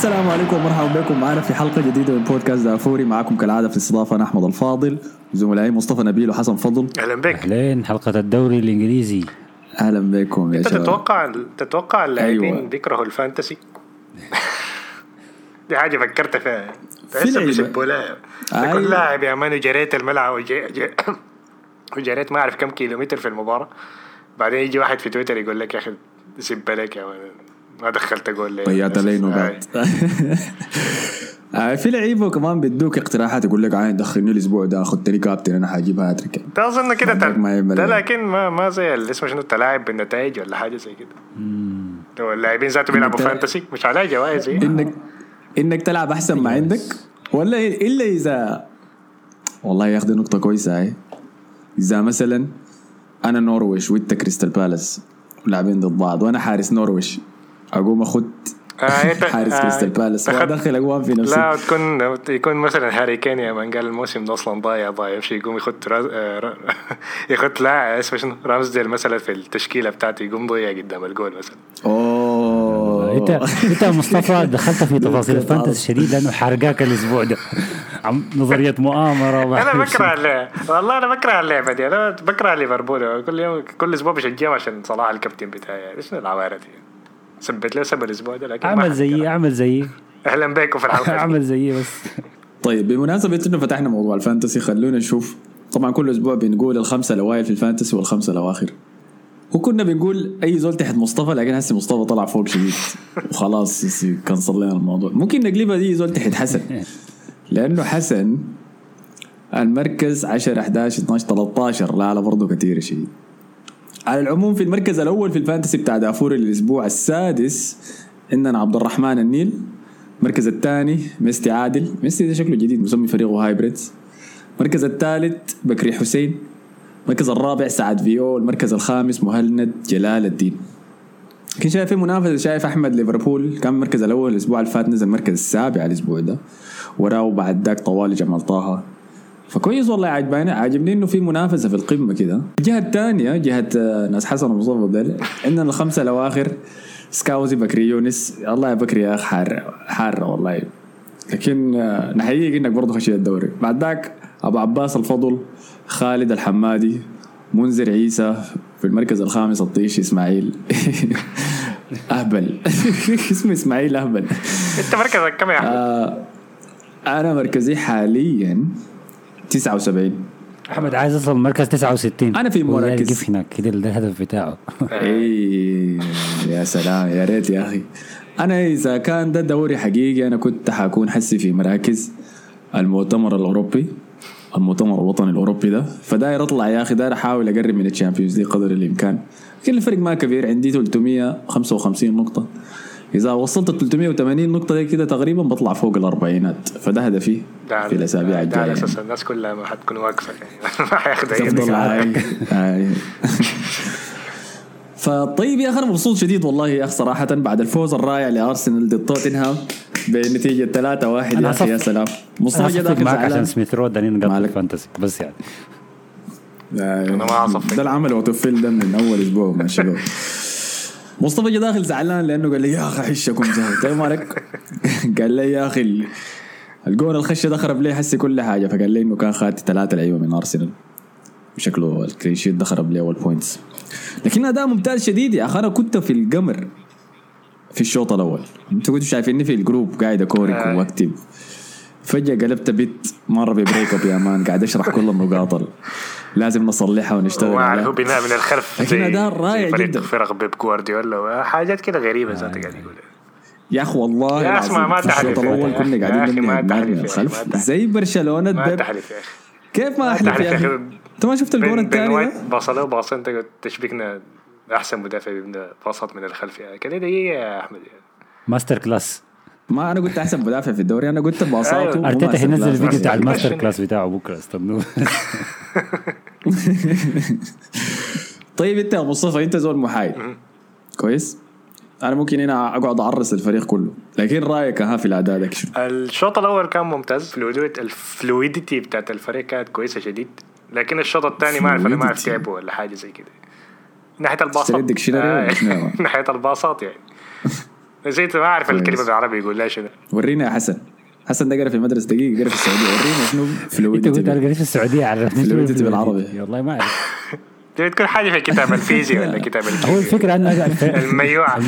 السلام عليكم ومرحبا بكم معنا في حلقة جديدة من بودكاست دافوري. معكم كالعادة في الاستضافة أنا أحمد الفاضل وزملائي مصطفى نبيل وحسن فضل. أهلا بك. اهلين حلقة الدوري الإنجليزي. أهلا بكم يا أنت شباب. تتوقع تتوقع اللاعبين أيوة. بيكرهوا ال fantasy؟ دي حاجة فكرت فيها. في تحس. بيسبوا لها أيوة. كل لاعب يا مان جريت الملعب وجيت جيت وجريت ما أعرف كم كيلومتر في المباراة. بعدين يجي واحد في تويتر يقول لك يا أخي سب لك يا مان. ما دخلت جول ضيعت علي نقاط آه، في لعيبة كمان بيدوك اقتراحات يقول لك عاين دخلني الأسبوع ده خدتني كابتن أنا حاجيب هاتريك انت أظن كده ده. لكن ما ما زي اللي اسمه شنو التلاعب بالنتائج ولا حاجة زي كده. اللاعبين ذاته بيلعبوا fantasy مش على جوائز؟ انك إنك تلعب أحسن ما عندك؟ ولا إلا اذا والله يا أخي دي نقطة كويسة هاي. إذا مثلا أنا نورويش وإنت كريستال بالاس لاعبين ضد بعض وأنا حارس نورويش أقوم أخد آه، أنت- حارس آه، كريستال بالاس. وادخل أقوم في نفسي. لا تكون يكون مثلا هاري كين يا من قال الموسم ده أصلا ضايع ضايع. يمشي يقوم يخط راز... آه، را- يخط لاعب اسمه شنو؟ رامزديل مثلا في التشكيلة بتاعته يقوم ضيع قدام الجول مثلا. أوه. انت انت يا مصطفى دخلت في تفاصيل ال fantasy شديد لأنه حرقاك الأسبوع ده. عم نظرية مؤامرة أنا بكره اللعبة. والله أنا بكره اللعبه دي. أنا بكره ليفربول. كل يوم كل أسبوع بشجعهم عشان صلاح الكابتن بتاعي. إيش العوارة دي؟ سبت له سبب الأسبوع ده لكن اعمل زيي. اعمل زيي. أهلا بكم في الحلقة. اعمل زيي بس. طيب بمناسبة إنه فتحنا موضوع ال fantasy خلونا نشوف. طبعا كل أسبوع بنقول الخمسة الاوائل في ال fantasy والخمسة الاواخر وكنا بنقول أي زول تحت مصطفى لكن هسه مصطفى طلع فوق شديد. وخلاص cancel لنا الموضوع. ممكن نقلبها دي زول تحت حسن. لأنه حسن المركز 10 11 12 13 لا لا برضه كثير شديد. على العموم في المركز الأول في ال fantasy بتاع دافوري الأسبوع السادس عندنا عبد الرحمن النيل. المركز الثاني ميستي عادل. ميستي ده شكله جديد مسمي فريقه Hybrids. المركز الثالث بكري حسين. المركز الرابع سعد فيو المركز الخامس مهند جلال الدين. لكن شايف في منافسه شايف أحمد ليفربول. كان المركز الأول الأسبوع اللي فات نزل المركز السابع الأسبوع ده. وراه بعد ذاك طوالي جمال طه. فكويس والله عجباني. عاجبني إنه في منافسة في القمة كده. الجهة الثانية جهة آه، ناس حسن ومصطفى بدل عندنا الخمسة الأواخر سكاوزي بكري يونس الله يا بكري يا أخ حار حار والله. لكن آه، نحييك إنك برضه خشيت الدوري. بعد ذاك أبو عباس الفضل خالد الحمادي منذر عيسى في المركز الخامس الطيشي إسماعيل. أهبل. اسمه إسماعيل أهبل. أنت مركزك كم يا أحمد؟ آه أنا مركزي حاليا 79 احمد عايز يوصل مركز 69 أنا في. يقف هناك كده ده الهدف بتاعه. اي يا سلام يا ريت يا أخي. أنا إذا كان ده دوري حقيقي أنا كنت حكون حسي في مراكز المؤتمر الأوروبي المؤتمر الوطني الأوروبي ده. فداير أطلع يا أخي داير أحاول أقرب من ال Champions League قدر الإمكان. لكن الفرق ما كبير عندي 355 نقطة. إذا وصلت 380 نقطة دي كده تقريبا بطلع فوق الأربعينات. فده هدفي في الأسابيع ده على الجايه أساس الناس كلها ما حتكون واقفة يعني. ما حياخدوا أي. فطيب يا أخي أنا مبسوط شديد والله يا أخي صراحة بعد الفوز الرائع لأرسنال ضد توتنهام بنتيجة 3 1 أنا يا أخي يا سلام. أنا مصطفى داخل معك عشان سميث رود داني نقطع مالك؟ الفانتسي بس يعني. أنا ما أصفق. ده العمل وتفل ده من أول أسبوع مع الشباب مصطفى جا داخل زعلان لأنه قال لي يا أخي حشكم زهر طيب مالك قال لي يا أخي ال- الجون الخشة ده خرب لي حسي كل حاجة. فقال لي إنه كان خاتي ثلاثة لعيبة من أرسنال. شكله الكلين شيت ده خرب لي أول بوينتس لكن أداء ممتاز شديد يا أخي. أنا كنت في القمر في الشوط الأول. أنتوا كنتوا شايفيني في الجروب قاعد أكورك آه. وأكتب. فجأة قلبت بيت مرة ببريك اب يا مان. قاعد أشرح كل النقاط ال- لازم نصلحها ونشتغل وعلى عليها هو بناء من الخلف لكن أداء رائع فريق جدا. فرق بيب جوارديولا حاجات كده غريبة ذاتها قاعد يقول يا أخي والله يا اسمع، ما الشوط تحلف يا الأول. كنا قاعدين نبني تحلف من الخلف. زي برشلونة ما تحلف يا أخي كيف ما أحلف تحلف يا أخي أنت ما شفت الجون الثاني؟ باصله باص أنت قلت تشبيكنا أحسن مدافع بيبنى باصات من الخلف يعني كده دقيقه يا أحمد يعني. masterclass ما أنا قلت أحسن مدافع في الدوري أنا قلت باصاته أيوة. مو أرتيتا class. الفيديو بتاع master ال masterclass. بتاعه بكرة استنوه طيب انت يا مصطفى انت زول محايد كويس؟ أنا ممكن هنا اقعد اعرس الفريق كله لكن رأيك ها في الأداء ده شنو؟ الشوط الأول كان ممتاز fluidity ال fluidity بتاعت الفريق كانت كويسة شديد لكن الشوط الثاني ما أعرف أنا ما أعرف. تعبوا ولا حاجة زي كده ناحية الباصات آه،؟ ناحية الباصات يعني نسيت ما أعرف. الكلمة بالعربي يقول لا شنو ورينا يا حسن حسن ده في المدرسة دقيقه قرا في السعودية. ورينا شنو انت fluidity قلت أنا قريت في السعودية شنو fluidity بالعربي. والله ما أعرف. تبي تكون حاجة في كتاب الفيزياء ولا كتاب هو الكيمياء الفكرة أنه الميوعة.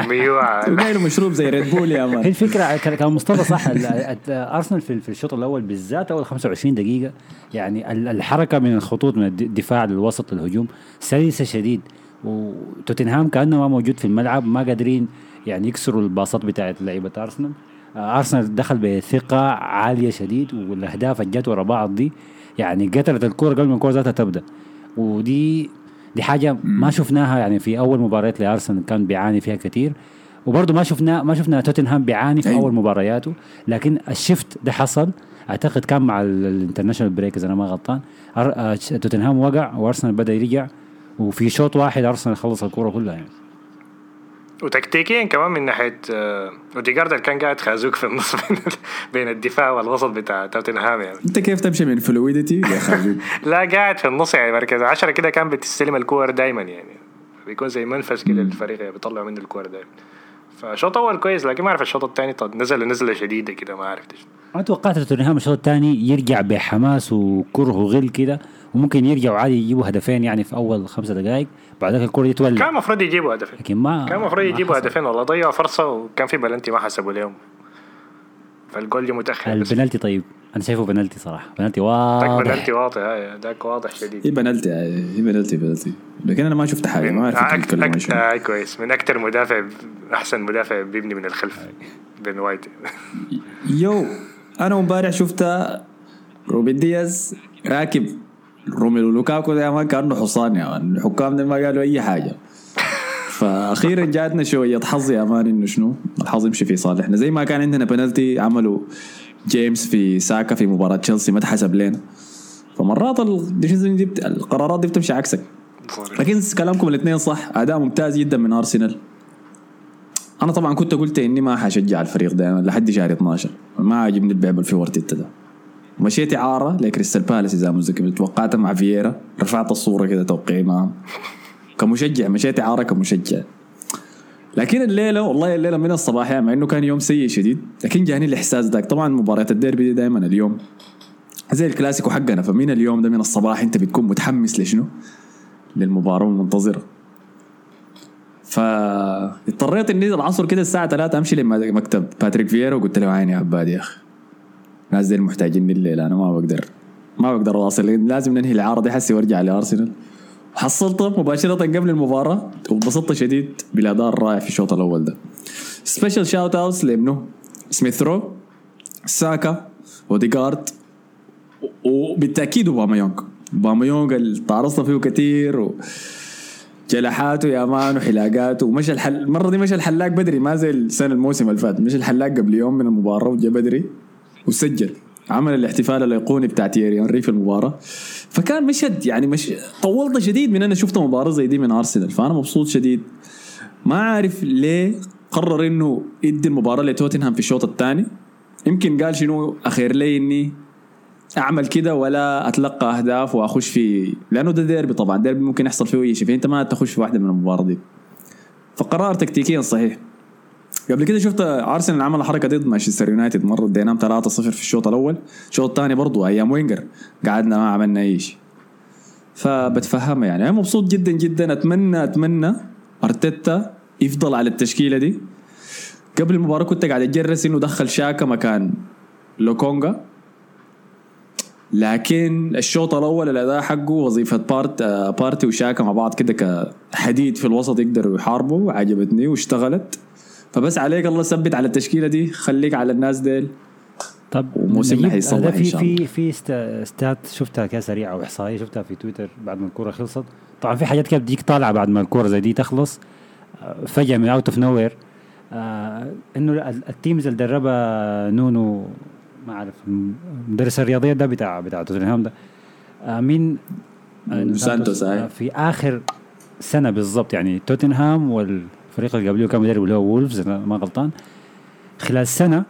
الميوعة. له مشروب زي Red Bull يا هي man الفكرة كان مصطفى صح ال- ال- ارسنال في في الشوط الأول بالذات أول 25 دقيقة يعني ال- الحركة من الخطوط من الد- الدفاع للوسط للهجوم سلسة شديد. وتوتنهام كأنه ما موجود في الملعب ما قادرين يعني يكسروا الباصات بتاعت لعيبة ارسنال أرسنال دخل بثقة عالية شديد والأهداف اللي جت ورا بعض دي. يعني قتلت الكوره قبل ما الكوره ذاتها تبدأ. ودي دي حاجة ما شفناها يعني في أول مباريات لأرسنال كان بيعاني فيها كثير وبرضه ما شفنا ما شفنا توتنهام بيعاني في. أول مبارياته. لكن ال shift ده حصل. أعتقد كان مع ال- ال international break إذا أنا ما غلطان. آه، توتنهام وقع وأرسنال بدأ يرجع. وفي شوط واحد أرسنال خلص الكوره كلها يعني. وتكتيكيا كمان من ناحية آه، اوديجارد اللي كان قاعد خازوق في النص بين بين الدفاع والوسط بتاع توتنهام يعني. أنت كيف تمشي من fluidity لا قاعد في النص يعني مركز عشرة كده كان بتستلم الكور دايما يعني. بيكون زي منفذ كده للفريق يعني بيطلعوا منه الكور دايما. فشوط اول كويس لكن ما أعرف الشوط الثاني طب نزل نزله شديده كده ما عرفت إيش. أنا توقعت توتنهام الشوط الثاني يرجع بحماس وكره وغل كده وممكن يرجعوا عادي يجيبوا هدفين يعني في أول خمسة دقائق بعد ذاك الكورة دي تولع كان المفروض يجيبوا هدفين. لكن ما كان المفروض يجيبوا. هدفين والله. ضيعوا فرصة وكان في بلنتي ما حسبوا لهم. فالجول جه متأخر. البنالتي طيب. أنا شايفه بنالتي صراحة. بنالتي واضح. بلنتي واضح. آه، ذاك واضح شديد. هي بنالتي هي بنالتي بنالتي. لكن أنا ما شفت حاجة ما أعرف أك- أك- آه كويس. من أكثر مدافع أحسن مدافع بيبني من الخلف. بين وايت. يو أنا امبارح شفت روبن دياز راكب. روميلو لوكاكو ده ما كانه حصان يا man. الحكام ده ما قالوا أي حاجة. فاخيرا جاتنا شوية. حظ يا man إنه شنو؟ الحظ يمشي في صالحنا. زي ما كان عندنا بنالتي عملوا جيمس في ساكا في مباراة تشيلسي ما اتحسب لنا فمرات دي القرارات دي بتمشي عكسك. لكن كلامكم الاثنين صح. أداء ممتاز جدا من ارسنال أنا طبعا كنت قلت إني ما حشجع الفريق ده. لحد شهر 12 ما عجبني اللعب اللي في ورتيتا ده. مشيت إعارة لكريستال بالاس إذا متذكر توقعتها مع فييرا. رفعت الصورة كده توقيعي معهم كمشجع مشيت إعارة كمشجع. لكن الليلة والله الليلة من الصباح يعني مع إنه كان يوم سيء شديد لكن جاني الإحساس ذاك. طبعا مباريات الديربي دي دائما اليوم. زي الكلاسيكو حقنا فمن اليوم ده من الصباح أنت بتكون متحمس لشنو؟ للمباراة المنتظرة. فاضطريت إني العصر كده الساعة 3 أمشي لمكتب باتريك فييرا وقلت له عيني يا عباد يا أخي. الناس دي محتاجين الليلة أنا ما بقدر ما بقدر أواصل لازم ننهي الاعاره دي حسي وارجع لارسنال حصلته مباشرة قبل المباراة وانبسطت شديد بالاداء الرائع في الشوط الأول ده. special shout outs لابنه سميث رو ساكا اوديجارد وبالتأكيد اوباميونج اوباميونج اللي تعرضنا فيه كثير و... جلحاته يا man وحلاقاته ومشى الحل المرة دي مشى الحلاق بدري ما زي السنة الموسم اللي فات. مشى الحلاق قبل يوم من المباراة وجا بدري. وسجل. عمل الاحتفال الأيقوني بتاع تيري هنري في المباراة. فكان مشهد يعني مش طولت شديد من أنا شفت مباراة زي دي من أرسنال. فأنا مبسوط شديد. ما عارف ليه قرر إنه يدي المباراة لتوتنهام في الشوط الثاني. يمكن قال شنو أخير لي إني أعمل كده ولا أتلقى أهداف وأخش في لأنه ده ديربي طبعا. ديربي ممكن يحصل فيه أي شيء فأنت ما تخش في واحدة من المباراة دي. فقرار تكتيكيا صحيح. قبل كده شفت أرسنال عمل الحركه ضد مانشستر يونايتد مرة اديناهم 3-0 في الشوط الأول. الشوط الثاني برضو أيام وينجر قعدنا ما عملنا أي شيء. فبتفهمها يعني. أنا مبسوط جدا جدا أتمنى أتمنى أرتيتا يفضل على التشكيلة دي. قبل المباراة كنت قاعد اتجرس إنه دخل شاكا مكان لوكونجا. لكن الشوط الأول الأداء حقه وظيفة بارت آه، بارتي وشاكا مع بعض كده كحديد في الوسط يقدروا يحاربوا عجبتني واشتغلت. فبس عليك الله ثبت على التشكيلة دي خليك على الناس ديل. طب نجيب- حيصلح في. في في sta- stat شفتها كده سريعه أو إحصائية شفتها في تويتر بعد ما الكورة خلصت. طبعا في حاجات كده بتجيك طالعة بعد ما الكورة زي دي تخلص. آه، فجأة من out of nowhere إنه ال- ال teams اللي دربها نونو ما أعرف مدرس الرياضيات ده بتاع بتاع توتنهام ده. آه، مين؟ آه، سانتوس،. في آخر سنة بالضبط يعني توتنهام والفريق اللي قبله كان مدرب اللي هو وولفز أنا ما غلطان. خلال سنة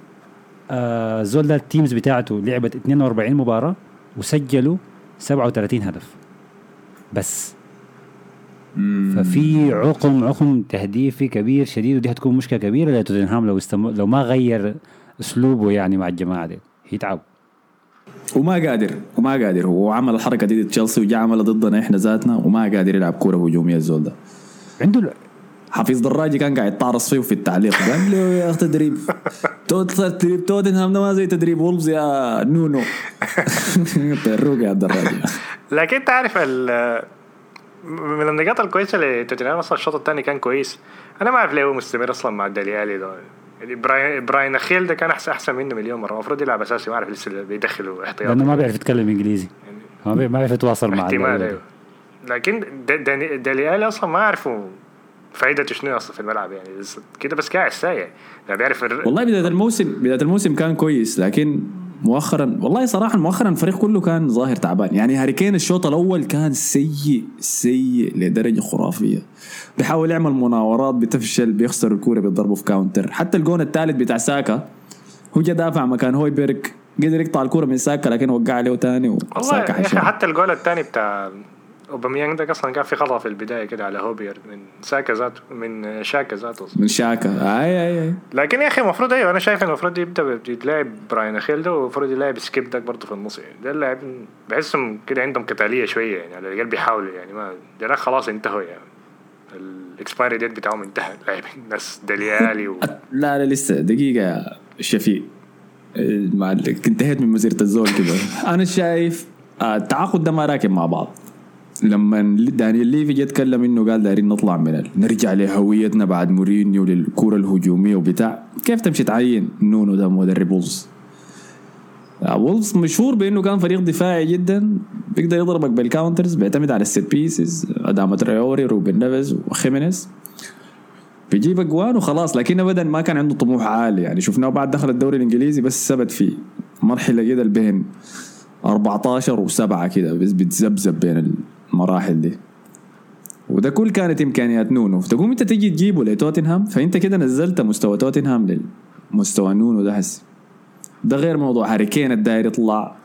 آه زول ده ال teams بتاعته لعبت 42 مباراة وسجلوا 37 هدف. بس. ففي عقم عقم تهديفي كبير شديد ودي حتكون مشكلة كبيرة لتوتنهام لو استمر لو ما غير أسلوبه يعني مع الجماعة دي. يتعب وما قادر وما قادر. هو عمل الحركه دي ضد تشيلسي وجا عملها ضدنا إحنا ذاتنا وما قادر يلعب كورة هجومية الزول ده. عنده حفيظ دراجي كان قاعد يتعرص فيه في التعليق. قال له يا أخي تدريب. توت- تدريب. توتنهام ده ما زي تدريب. وولفز يا نونو. الروق يا دراجي لكن أنت عارف ال من النقاط الكويسة لتوتنهام أصلا الشوط الثاني كان كويس. أنا ما أعرف ليه هو مستمر أصلا مع الدليالي ده. يعني براين براين أخيل ده كان احسن أحسن منه مليون مرة. المفروض يلعب أساسي. ما أعرف لسه بيدخلوا احتياطي لأنه ما بيعرف يتكلم إنجليزي. ما بي- ما بيعرف يتواصل مع احتمال. أيوه لكن داني- داليالي أصلا ما اعرفوا فائدته شنو أصلا في الملعب يعني. كده بس قاعد سايع لا بيعرف الر- والله بداية الموسم بداية الموسم كان كويس لكن مؤخرا والله صراحة مؤخرا الفريق كله كان ظاهر تعبان. يعني هاري كين الشوط الأول كان سيء سيء لدرجة خرافية. بيحاول يعمل مناورات بتفشل بيخسر الكورة بيضربه في counter حتى الجون الثالث بتاع ساكا هو جا دافع مكان هويبرغ قدر يقطع الكورة من ساكا لكن وقع عليه تاني والله وساكا حتى الجول الثاني بتاع اوباميانج ده أصلا كان في خطأ في البداية كده على هوبير من ساكا ذاته من شاكا ذاته من شاكا. أي أي أي. لكن يا أخي المفروض أيوه أنا شايف إنه المفروض يبدأ يتلاعب براين اخيل ده والمفروض يلاعب سكيب داك برضه في النص. يعني ده اللاعب بحسهم كده عندهم قتالية شوية يعني على الأقل بيحاولوا يعني ما ده خلاص انتهوا يعني ال expiry date بتاعهم انتهى. لاعبين ناس دليالي و... لا لا لسه دقيقة يا شفيق. إيه، انتهيت من مسيرة الزول كده. أنا شايف آه، التعاقد ده ما راكب مع بعض. لما دانيال ليفي جه يتكلم إنه قال دايرين نطلع من ال... نرجع لهويتنا بعد مورينيو للكرة الهجومية وبتاع. كيف تمشي تعين نونو ده مدرب وولفز؟ آه، وولفز مشهور بإنه كان فريق دفاعي جدا بيقدر يضربك بال counters بيعتمد على ال set pieces اداما تراوري روبن نيفيز وخيمينيز. بيجيب أجوان وخلاص لكن ابدا ما كان عنده طموح عالي. يعني شفناه بعد دخل الدوري الإنجليزي بس ثبت فيه مرحلة كده بين 14 و7 كده بس بتذبذب بين المراحل دي. وده كل كانت إمكانيات نونو. فتقوم أنت تيجي تجيبه لتوتنهام فأنت كده نزلت مستوى توتنهام لمستوى نونو ده هسه ده غير موضوع هاري كين الداير يطلع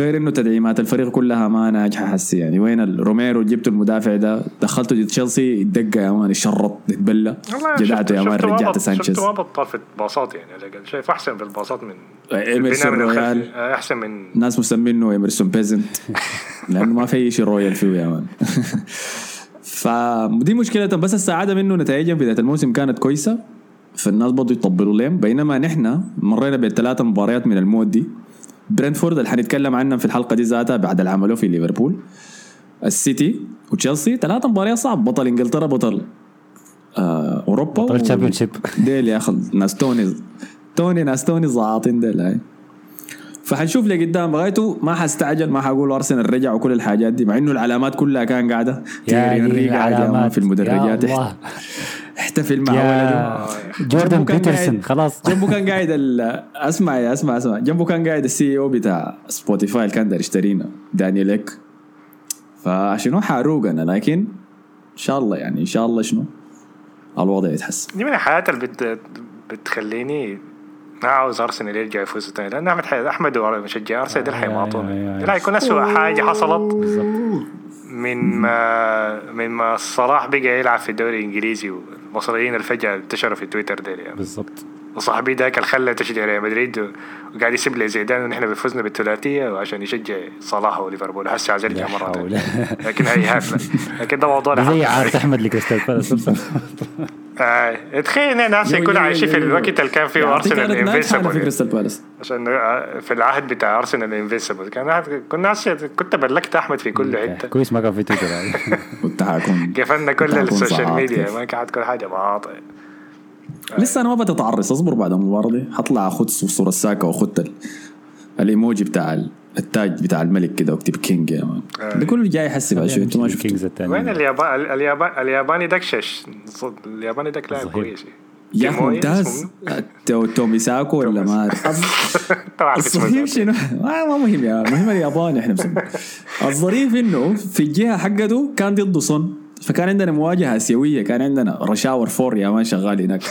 غير إنه تدعيمات الفريق كلها ما ناجحة حسي يعني وين روميرو جبتوا المدافع ده دخلته ضد تشيلسي يدق يا man يشرط يتبلى والله جدعته يا man رجعت سانشيز. شفته ما بطل في الباصات يعني على الأقل. شايف أحسن في الباصات من البناء من رويال. آه، أحسن من الناس مسمينه إيمرسون peasant. لأنه ما في شيء royal فيه يا man. فدي مشكلتهم بس الساعدهم إنه نتائجهم في بداية الموسم كانت كويسة. فالناس برضه يطبلوا لهم. بينما نحن مرينا بثلاث مباريات من الموت دي. برنتفورد اللي حنتكلم عنها في الحلقة دي ذاتها بعد اللي عملوه في ليفربول. السيتي وتشيلسي ثلاث مباريات صعب. بطل إنجلترا بطل آه أوروبا بطل ال Championship. ديل يا أخي ناس توني توني ناس توني زعاطين ديل هاي. فحنشوف لقدام. غايته ما حستعجل ما حقول أرسنال رجع وكل الحاجات دي مع إنه العلامات كلها كان قاعدة. تيري قاعد يا man في المدرجات. احتفل مع يا ولده جوردن بيترسون خلاص. جنبه كان قاعد ال- اسمع يا اسمع اسمع. جنبه كان قاعد ال CEO بتاع سبوتيفاي اللي كان داير يشترينا دانيال إيك. فشنو حاروق أنا؟ لكن إن شاء الله يعني إن شاء الله شنو؟ الوضع يتحسن. دي من الحاجات اللي بت... بتخليني ما عاوز ارسنال يرجع يفوز تاني لأن أحمد حي... أحمد مشجع ارسنال ده آه، آه، آه. لا يكون اسوء حاجة حصلت. من ما من ما صلاح بقى يلعب في الدوري الإنجليزي والمصريين الفجأة انتشروا في تويتر ديل يعني. بالضبط. وصاحبي ذاك اللي خلى تشجيع ريال مدريد وقاعد يسيب لي زيدان ونحن بفوزنا بالثلاثية وعشان يشجع صلاح وليفربول. هسه عايز يرجع مرة. ثانية لكن هي هافله لكن ده موضوع زي. عارف أحمد لكريستال بالاس. آه، تخيل ان ناس يكونوا عايشين في الوقت اللي كان فيه ارسنال في Invincible كريستال بالاس. عشان في العهد بتاع أرسنال Invincible كان كنا ناس كنت بلكت أحمد في كل حتة. كويس ما كان في تويتر. هاي. كنت حكون قفلنا كل ال social media. ما كانت كل حاجة باطل لسه أنا ما بتتعرس أصبر بعد المباراه دي. حطلع أخذ صورة ساكا وأخذ ال- الإيموجي بتاع التاج بتاع الملك كده واكتب king يا man ده كله جاي يحسب على شو أنتوا ما شفتوا. وين اليابان اليابان الياباني داكشش الياباني داك لاعب. كويس. يا أخي ممتاز. تومي ساكو ولا ما اسمه الصحيح. شنو؟ ما ما مهم يا المهم الياباني إحنا بسميه الظريف إنه في الجهة حقته كان ضده صن. فكان عندنا مواجهة آسيوية كان عندنا Rush Hour Four يا man شغال هناك.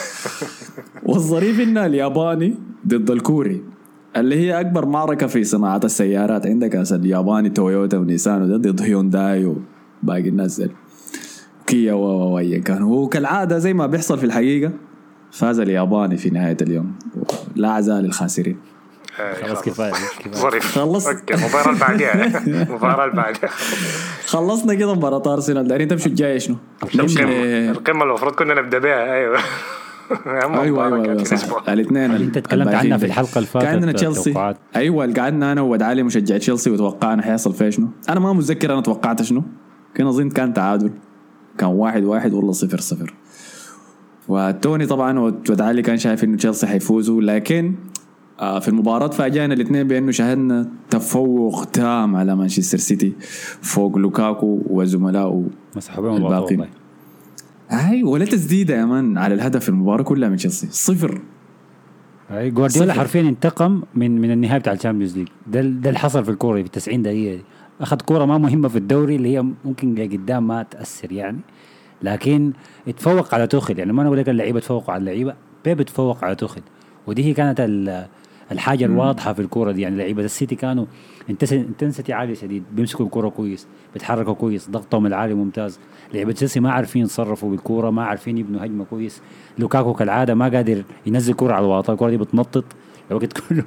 والظريف إنه الياباني ضد الكوري. اللي هي أكبر معركة في صناعة السيارات عندك الياباني تويوتا ونيسان وده ضد هيونداي وباقي الناس دي كيا و ايا كان. هو كالعاده زي ما بيحصل في الحقيقة فاز الياباني في نهاية اليوم. لا عزاء للخاسرين آه، خلاص كفاية ظريف. خلص. okay المباراة اللي بعديها. المباراة اللي بعديها. خلصنا كده مباراة أرسنال. دارين تمشوا الجايه شنو؟ القمة المفروض كنا نبدأ بها أيوه. أيوه أيوه, أيوة في صح. الاثنين اللي أنت تكلمت عنها في الحلقة اللي فاتت، كان عندنا تشيلسي. أيوه قعدنا أنا وود علي مشجع تشيلسي وتوقعنا حيحصل فيها شنو. أنا ما متذكر أنا توقعت شنو. كان أظن كان تعادل. كان واحد واحد ولا صفر صفر. وتوني طبعا ود علي كان شايف إنه تشيلسي حيفوزوا لكن آه، في المباراة فاجأنا الاثنين بأنه شاهدنا تفوق تام على مانشستر سيتي. فوق لوكاكو وزملائه مسحوا بهم الباقي الباقي والله أي ولا تسديدة يا man على الهدف في المباراة كلها من تشيلسي. صفر. أي جوارديولا. حرفيا انتقم من من النهايه بتاع ال Champions League. ده ده اللي حصل في الكورة في 90 دقيقة دي. أخذ كورة ما مهمة في الدوري اللي هي ممكن قدام ما تأثر يعني. لكن اتفوق على توخل يعني ما أنا أقول لك اللعيبة تفوقوا على اللعيبة بيب اتفوق على توخل ودي هي كانت ال- الحاجة الواضحة في الكورة دي يعني لعيبة السيتي كانوا intensity عالية شديد بيمسكوا الكورة كويس بيتحركوا كويس ضغطهم العالي ممتاز. لعيبة تشيلسي ما عارفين يتصرفوا بالكورة ما عارفين يبنوا هجمة كويس. لوكاكو كالعادة ما قادر ينزل كورة على الواطه الكورة دي بتنطط. الوقت كله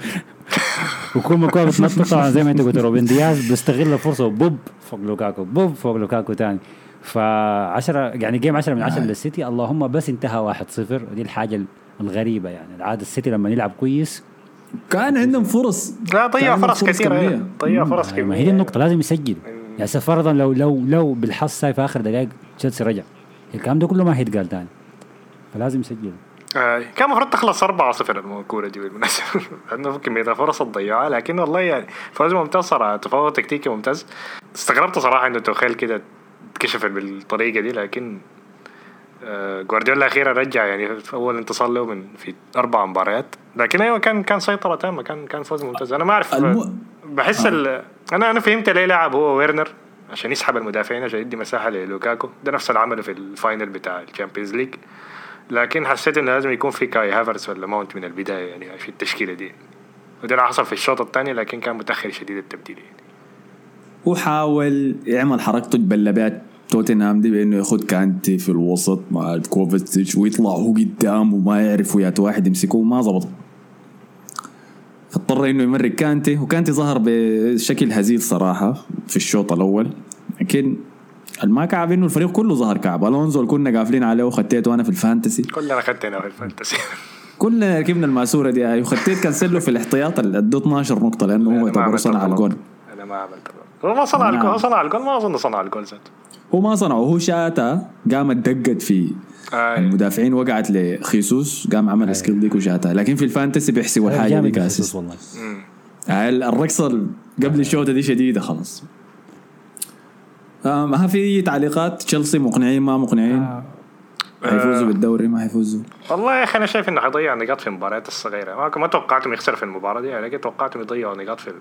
وكل ما الكورة بتنطط طبعا زي ما انت قلت روبن دياز بيستغل الفرصة بوب فوق لوكاكو بوب فوق لوكاكو تاني. ف 10 يعني game 10 من 10 للسيتي اللهم بس انتهى 1-0 ودي الحاجة الغريبة يعني العادة السيتي لما يلعب كويس كان عندهم فرص. لا ضيع فرص كثيرة كبيرة. أيوة. ضيع فرص ما هي دي النقطة لازم يسجل. يعني فرضا لو لو لو بالحظ ساي في آخر دقائق تشيلسي رجع. الكلام ده كله ما هيتقال تاني. فلازم يسجل. آه، كان المفروض تخلص 4-0 الكورة دي بالمناسبة. لأنه كمية الفرص تضيعها لكن والله يعني فوز ممتاز صراحة تفوق تكتيكي ممتاز. استغربت صراحة إنه توخيل كده اتكشف بالطريقة دي لكن جوارديولا أخيرا رجع يعني في أول انتصار له من في أربع مباريات لكن أيوه كان كان سيطرة تامة كان كان فوز ممتاز. أنا ما أعرف الم- بحس ال... أنا أنا فهمت ليه لعب هو ويرنر عشان يسحب المدافعين عشان يدي مساحة للوكاكو. ده نفس اللي عمله في ال final بتاع ال Champions League. لكن حسيت إنه لازم يكون في كاي هافرز ولا ماونت من البداية يعني في التشكيلة دي. وده اللي حصل في الشوط الثاني لكن كان متأخر شديد التبديل يعني. وحاول يعمل حركته بلبات توتنهام دي بأنه ياخد كانتي في الوسط مع كوفيتش ويطلع هو قدام وما يعرف ويات واحد يمسكه ما زبط فاضطر إنه يمرق كانتي وكانتي ظهر بشكل هزيل صراحة في الشوط الأول. لكن الما كعب إنه الفريق كله ظهر كعب. ألونزو اللي كنا قافلين عليه وخديته أنا في ال fantasy. كلنا خدتنا في ال fantasy. كلنا ركبنا الماسورة دي. هاي وخديت كانسيلو في الاحتياط اللي ادوه 12 نقطة لأنه هو ما يعتبر صنع. الجون. أنا ما عملت. هو ما صنع نعم. الجول صنع الجول ما أظن صنع الجول ذاته. هو ما صنعه هو شاتا قامت دقت في آه. المدافعين وقعت لخيسوس قام عمل skill ديك وشاتها لكن في ال fantasy بيحسبوا الحاجة دي ك assist والله. الرقصه ال- قبل الشوطه دي شديدة؟ خلاص. آه ما في تعليقات. تشيلسي مقنعين ما مقنعين؟ حيفوزوا بالدوري ما حيفوزوا والله يا أخي أنا شايف إنه حيضيع نقاط في المباريات الصغيرة. ما ما توقعتهم يخسر في المباراة دي لكن توقعتهم يضيعوا نقاط في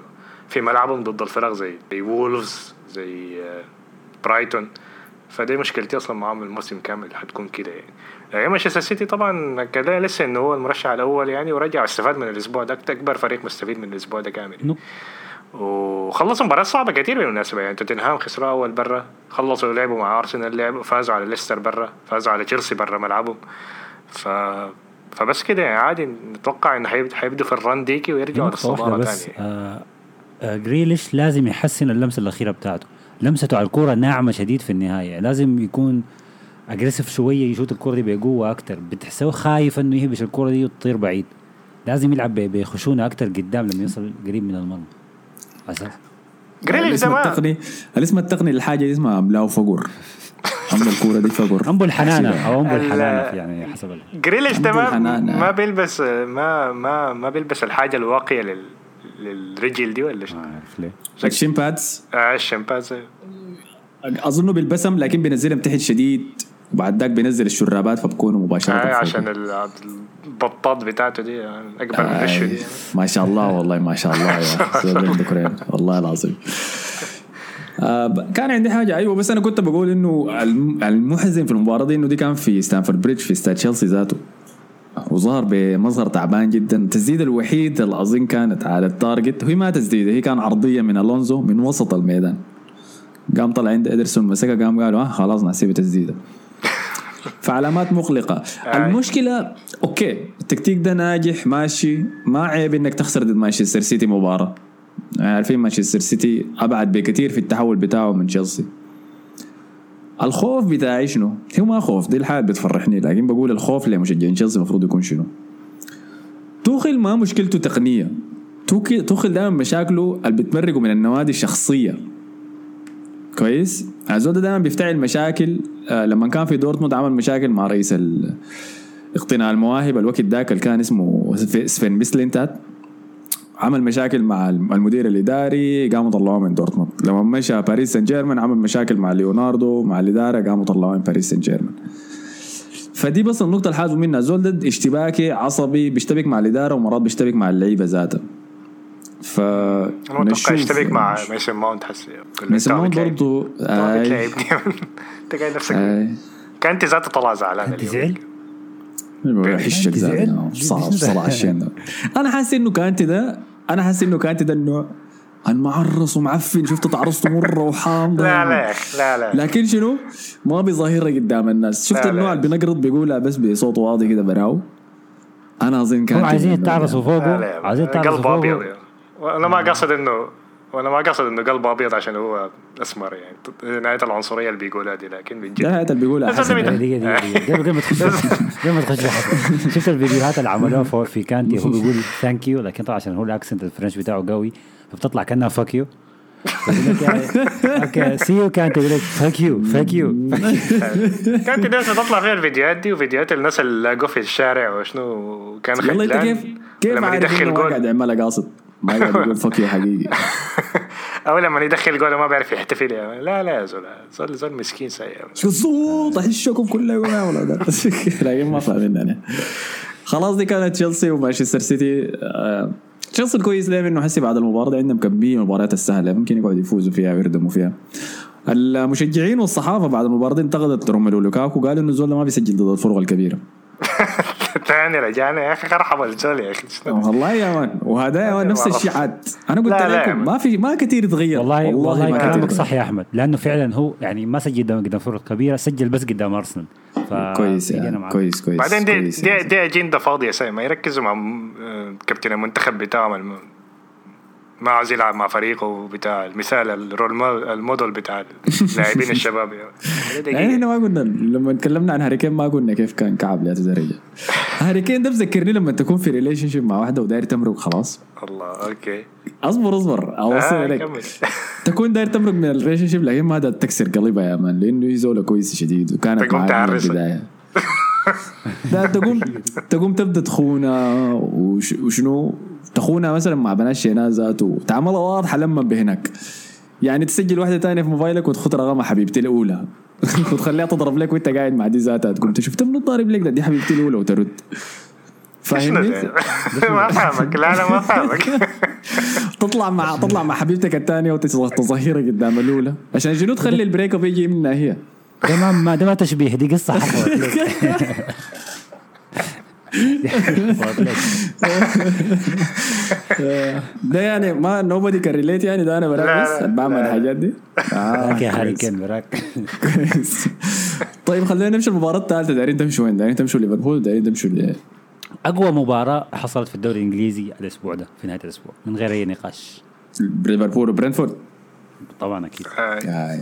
في ملعبهم ضد الفرق زي زي وولفز زي آه، برايتون. فدي مشكلتي أصلا معاهم الموسم كامل حتكون كده يعني. يعني مانشستر سيتي طبعا كده لسه انه هو المرشح الأول يعني ورجع استفاد من الأسبوع ده أكبر فريق مستفيد من الأسبوع ده كامل. no. وخلصوا مباريات صعبة كتير بالمناسبة يعني. توتنهام خسروا أول برا خلصوا لعبوا مع أرسنال لعبوا فازوا على ليستر برا فازوا على تشيلسي برا ملعبهم. ف فبس كده يعني عادي نتوقع انه حيب- حيبدوا في الران ديكي ويرجعوا بس. تاني آه آه جريليش لازم يحسن اللمسة الأخيرة بتاعته. لمسته على الكورة ناعمة شديد في النهاية. لازم يكون اجريسيف شوية يشوط الكورة دي بقوة أكتر. بتحسه خايف إنه يهبش الكورة دي وتطير بعيد. لازم يلعب ب- بخشونة أكتر قدام لما يوصل قريب من المرمى. جريليش الاسم التقني الاسم التقني للحاجة دي اسمها املاو فقر. اما الكورة دي فقر. أنبو الحنانة. أو أنبو ال- الحنانة يعني حسب جريليش عنده ما, بيلبس ما ما ما بيلبس الحاجة الواقية لل للرجل دي ولا شنو؟ ما أعرف ليه. ال shin pads آه الشمبانزي اظنه بيلبسهم لكن بينزلهم تحت شديد. وبعد ذاك بينزل الشرابات فبكونوا مباشرة آه. عشان ال- البطاط بتاعته دي يعني أكبر من الرشوه دي ما شاء الله والله ما شاء الله يا والله العظيم. آه كان عندي حاجة. أيوه بس أنا كنت بقول إنه الم- المحزن في المباراة دي إنه دي كان في ستانفورد بريدج في استاد تشيلسي ذاته. وظهر بمظهر تعبان جدا. التسديده الوحيده اللي اظن كانت على ال target. وهي ما تسديده هي كان عرضية من ألونزو من وسط الميدان. قام طلع عند ادرسون مسكها قام قالوا ها خلاص نحسبها تسديده. فعلامات مقلقة. المشكلة okay التكتيك ده ناجح ماشي. ما عيب إنك تخسر ضد مانشستر سيتي مباراة. عارفين مانشستر سيتي أبعد بكثير في التحول بتاعه من تشيلسي. الخوف بتاعي شنو؟ هو ما خوف دي الحاجة بتفرحني لكن بقول الخوف لمشجعين تشيلسي المفروض يكون شنو؟ توخل ما مشكلته تقنية. توخل دائما مشاكله اللي بتمرقه من النوادي الشخصية. كويس؟ الزول دائما بيفتعل مشاكل آه لما كان في دورتموند عمل مشاكل مع رئيس اقتناء المواهب الوقت ذاك اللي كان اسمه سفين ميسلينتات. عمل مشاكل مع المدير الإداري قاموا طلعوه من دورتموند. لما مشى باريس سان جيرمان عمل مشاكل مع ليوناردو مع الإدارة قاموا طلعوه من باريس سان جيرمان فدي بس النقطة اللي حازوا منها. زول ده اشتباكي عصبي بيشتبك مع الإدارة ومرات بيشتبك مع اللعيبة ذاتها. ف أنا متوقع يشتبك مع. ميسن ماونت حسي ميسن ماونت برضه بتلعبني انت قاعد نفسك آي كأنت ذاته طلع زعلان أنت. زعل؟ صعب صراحة أنا حاسس إنه كانتي ده أنا حاسس إنه كانتي ده النوع المعرس ومعفن شفت تعرسته مره وحامضة. لا لا لا لا. لكن شنو؟ ما بيظاهرها قدام الناس. شفت لا، النوع. اللي بينقرض بيقولها بس بصوت واطي كده براو. أنا أظن كان هم عايزين يتعرسوا لا فوقه عايزين ابيض فوقه. يعني. وأنا ما قصد إنه وأنا ما قصد إنه قلب أبيض عشان هو أسمر يعني. نهاية العنصرية اللي بيقولها دي لكن من جد. هذا اللي بيقولها. دقيقة دقيقة دقيقة. قبل ما تخش قبل ما تخش. شفت الفيديوهات اللي عملوها في كانتي؟ هو بيقول ثانك يو لكن طبعا عشان هو الأكسنت الفرنش بتاعه قوي فبتطلع كأنها فاك يو أوكي سي يو كانتي. يقول لك فاك يو فاك يو كانت الناس تطلع فيها الفيديوهات دي وفيديوهات الناس اللي لاقوه في الشارع وشنو كان يلا أنت خجلان كيف كيف عارف يدخل إنه قاعد يعملها قاصد؟ ما قاعد يقول فك يو حقيقي. أو لما يدخل جول ما بيعرف يحتفل يعني. لا لا يا زول زول زول مسكين سيء. شو الصوت؟ أحشكم يا ولد لكن ما فاهمين أنا خلاص دي كانت تشيلسي ومانشستر سيتي. آه، تشيلسي الكويس ليه؟ انه حسي بعد المباراة دي عندهم كميه المباريات السهله ممكن يقعدوا يفوزوا فيها ويردموا فيها. المشجعين والصحافة بعد المباراة دي انتقدت روميلو لوكاكو. قالوا إنه الزول ده ما بيسجل ضد الفرق الكبيرة. ثاني رجعنا يا أخي مرحبا الزول يا أخي؟ والله يا man. وهذا يا man نفس الشيء عاد. أنا قلت لكم. ما في ما كثير يتغير. والله والله ما كتير كلامك. صح يا أحمد. لأنه فعلا هو يعني ما سجل قدام قدام فرق كبيرة سجل بس قدام أرسنال. ف كويس يعني. كويس كويس بعدين دي كويس. دي, دي أجندة فاضية ما يركزوا مع آه، كابتن المنتخب بتاعهم ما عاوز يلعب مع فريقه بتاع المثال ال role mo- ال model بتاع اللاعبين الشباب. يعني. إحنا ما قلنا لما تكلمنا عن هاري كين ما قلنا كيف كان كعب لهذه الدرجه هاري كين ده بذكرني لما تكون في relationship مع واحدة وداير تمرق خلاص. الله okay. أصبر أصبر. اوصل آه لك كمل. تكون داير تمرق من ال relationship لكن ما تكسر قلبها يا man لأنه هي زولة كويسة شديد وكانت معاه من. البداية. لا تقوم تقوم تبدأ تخونها وش وشنو؟ تخونها مثلا مع بنات شينات ذاته. وتعاملها واضحه لما بهناك. يعني تسجل واحدة تانية في موبايلك وتخط رقمها حبيبتي الأولى. وتخليها تضرب لك وانت قاعد مع دي ذاتها. تقوم انت شفت من الضارب لك ده؟ دي حبيبتي الأولى وترد. فاهمني؟ ما فاهمك. لا لا ما فاهمك. تطلع مع تطلع مع حبيبتك الثانية وتظهرها قدام الأولى. عشان شنو تخلي ال break up يجي منها هي؟ ده ما ده ما تشبيه. دي قصة لك. ده يعني ما نوبدي كان ريليت يعني ده أنا لا، براك بس بعمل. الحاجات دي. آه، لك يا هاري كويس. كين براك. كويس. طيب خلينا نمشي المباراه الثالثه دايرين تمشوا وين؟ دايرين تمشوا ليفربول دايرين تمشوا ل- أقوى مباراة حصلت في الدوري الإنجليزي الأسبوع ده في نهاية الأسبوع من غير أي نقاش. ليفربول وبرنتفورد. طبعا أكيد. آه،.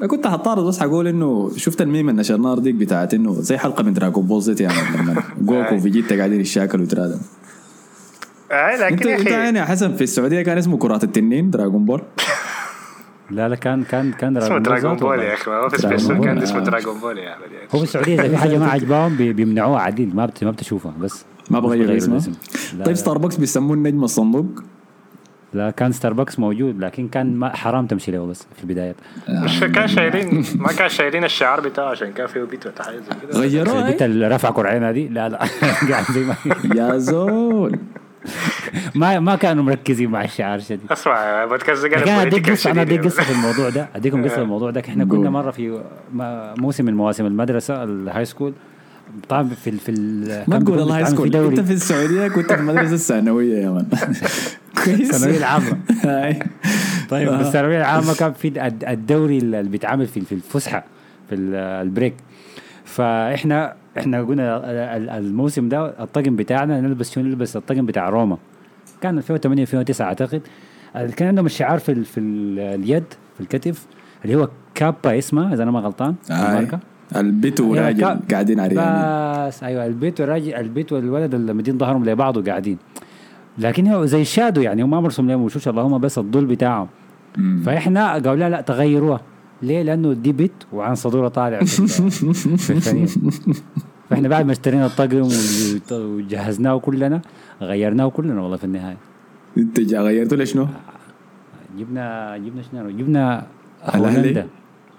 أنا كنت حطارد بس حقول إنه شفت الميم اللي نشرناها ديك بتاعت إنه زي حلقة من Dragon Ball Z يعني لما جوكو وفيجيتا قاعدين يتشاكلوا ويترادوا آه، انت لكن يا أنت أخي يعني يا حسن في السعودية كان اسمه كرات التنين Dragon Ball لا لا كان كان كان اسمه Dragon Ball. يا أخي ما في كان اسمه. Dragon Ball يا احمد يعني هو في السعودية اذا في حاجة ما عجباهم بي- بيمنعوها عديل ما بت- ما بتشوفها بس ما بغير اسمه الاسم. طيب. ستاربكس بيسموه النجم الصندوق لا كان ستاربكس موجود لكن كان ما حرام تمشي له بس في البدايات. مش كان شايلين ما كان شايلين الشعار بتاعه عشان كان فيه بت ولا حاجة زي كده. غيروه. أي؟ اللي رافعة كرعين دي؟ لا لا. قاعد زي ما يا زول. ما ما كانوا مركزين مع الشعار شديد. اسمع بودكاست أنا أديك قصة أنا أديك. قصة في الموضوع ده. أديكم قصة في الموضوع ده إحنا. كنا مرة في موسم من مواسم المدرسة ال high school. طبعا في ال في ال ما تقول الله يسكن في انت في السعودية كنت في المدرسة الثانوية يا man. كويس. الثانوية العامة. هاي. طيب بس الثانوية العامة كان في الد- الدوري اللي بيتعمل في في الفسحة في ال- ال break. فاحنا إحنا قلنا ال- ال- الموسم ده الطقم بتاعنا نلبس شنو؟ نلبس الطقم بتاع روما. كان 2008 2009 أعتقد. كان عندهم الشعار في ال- في ال- اليد في الكتف اللي هو Kappa اسمه إذا أنا ما غلطان آه. البت أيوة، وراجل كا- قاعدين عريانين بس أيوه البيت والراجل البيت والولد اللي مدين ظهرهم لبعض وقاعدين لكن هو زي الشادو يعني هم ما مرسوم لهم وشوش اللهم بس الظل بتاعهم فإحنا قالوا لا لا تغيروها ليه؟ لأنه دي بت وعن صدوره طالع في, في فإحنا بعد ما اشترينا الطقم وجهزناه كلنا غيرناه كلنا والله في النهاية. انت جا- غيرتوا لي شنو؟ جبنا جبنا شنو؟ جبنا؟ هولندا.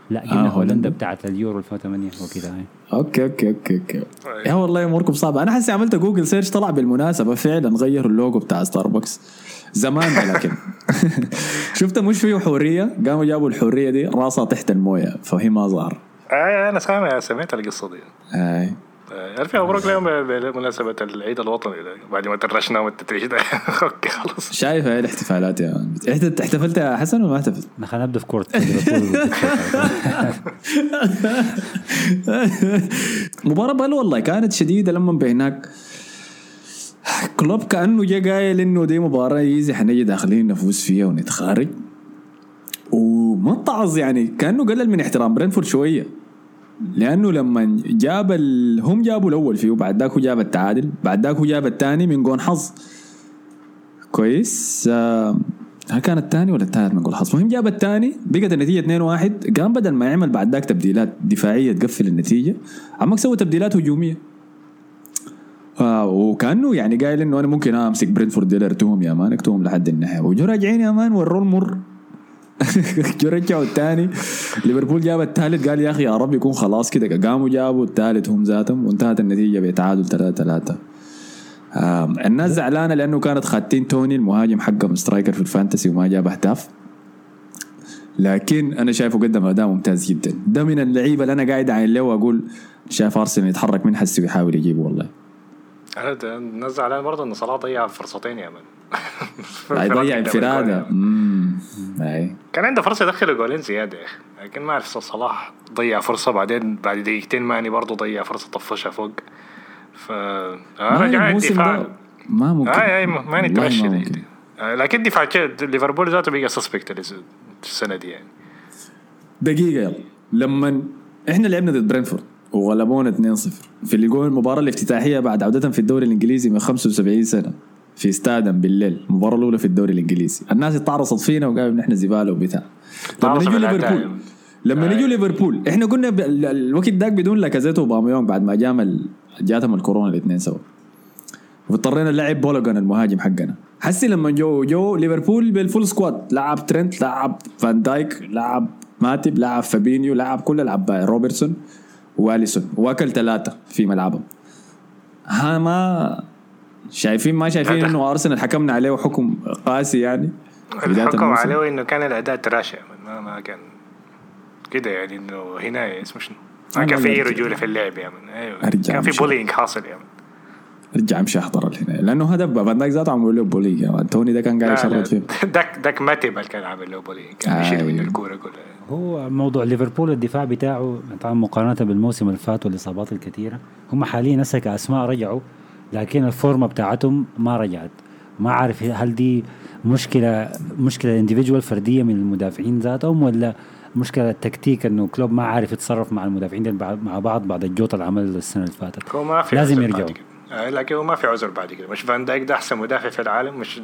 لا جبنا آه، هولندا. بتاعت اليورو 2008 وكذا هاي. okay okay okay okay. يا والله أموركم صعبة. أنا حسي عملت Google search طلع بالمناسبة. فعلا غيروا اللوجو بتاع ستاربكس زمان لكن. شفت مش فيه حوريه قاموا جابوا الحوريه دي. راسها تحت الموية. فهي ما ظهر. آه أنا سامع سمعت القصة دي. هاي. ألف مبروك لهم بمناسبة العيد الوطني ده. بعد ما ترشنا والتتريش ده. okay خلاص. شايف هاي الاحتفالات يا man. احت- احتفلت يا حسن ولا ما احتفلت؟ نحن نبدأ في ليفربول. مباراة بل والله كانت شديدة لما بهناك كلوب كأنه جا قايل إنه دي مباراة easy حنجي داخلين نفوز فيها ونتخارج. وما يعني كأنه قلل من احترام. برينفورد شوية. لأنه لما جاب ال... هم جابوا الأول فيه وبعد ذاك جاب التعادل بعد ذاك جاب الثاني من جون حظ. كويس. آه هل كان الثاني ولا الثالث من جون حظ؟ المهم جاب الثاني بقت النتيجة 2-1 قام بدل ما يعمل بعد ذاك تبديلات دفاعية تقفل النتيجة عمك سوى تبديلات هجومية. آه وكأنه يعني قايل إنه أنا ممكن أمسك برينفورد ديل ارتوهم يا man اكتوهم لحد النهاية. وجو راجعين يا man المر جو رجعوا الثاني. ليفربول جاب الثالث قال يا أخي يا رب يكون خلاص كده. قاموا جابوا الثالث هم ذاتهم وانتهت النتيجة بتعادل 3 3 آه الناس زعلانة لأنه كانت خاتين توني المهاجم حقهم striker في ال fantasy وما جاب أهداف. لكن أنا شايفه قدم أداء ممتاز جدا. ده من اللعيبة اللي أنا قاعد عين له وأقول شايف أرسنال يتحرك من حسي ويحاول يجيبه والله. الناس زعلان برضه إن صلاح ضيع فرصتين يا مان يضيع انفرادة. امم كان عنده فرصة يدخل جولين زيادة يا أخي لكن ما أعرف صلاح ضيع فرصة بعدين بعد دقيقتين ماني برضه ضيع فرصة طفشها فوق. ف ما رجع الدفاع ما ممكن. اي اي ماني تمشي. آه، لكن دفاع ليفربول ذاته بقى suspect السنة دي يعني. دقيقة يلا. لما إحنا لعبنا ضد برينفورد وغلبونا 2-0 في اللي يقول المباراه الافتتاحية بعد عودتهم في الدوري الإنجليزي من 75 سنة. في استادهم بالليل المباراه الأولى في الدوري الإنجليزي. الناس اتعرصت فينا وقالوا ان إحنا زبالة وبتاع. لما نجوا. ليفربول لما أي. نجوا ليفربول إحنا قلنا الوقت ذاك بدون لاكازيت واوباميانج بعد ما جام ال- جاتهم الكورونا الاثنين سوا. واضطرينا نلعب بالوجون المهاجم حقنا. حسي لما جو جو ليفربول بال full squad لعب ترنت لعب فان دايك لعب ماتب لعب فابينيو لعب كل العباية روبرتسون وأليسون. واكل ثلاثة في ملعبهم. ها ما شايفين ما شايفين إنه أرسنال حكمنا عليه حكم قاسي يعني الموسم؟ عليه إنه كان الأداء trash ما ما كان كده يعني إنه هنا اسمه شنو؟ ما أنا كان في اي. رجوله في اللعب من. أيوه. أرجع كان في bullying حاصل يا man. أرجع أمشي أحضر هنا لأنه هدف فان دايك ذاته عملوا له bully يا man. توني ده كان قاعد يشرد فيه. داك داك ماتب كان عامل له bullying كان آه، بيشيل منه أيوه. الكورة كلها. هو موضوع ليفربول الدفاع بتاعه طبعا مقارنة بالموسم اللي فات والإصابات الكثيرة هم حاليا هسه كأسماء رجعوا. لكن الفورمة بتاعتهم ما رجعت. ما عارف هل دي مشكلة مشكلة individual فردية من المدافعين ذاتهم ولا مشكلة تكتيك إنه كلوب ما عارف يتصرف مع المدافعين مع بعض بعد الجوط اللي عمل السنة اللي فاتت. هو ما في لازم يرجعوا. آه، لكن هو ما في عذر بعد كده. مش فان دايك ده أحسن مدافع في العالم مش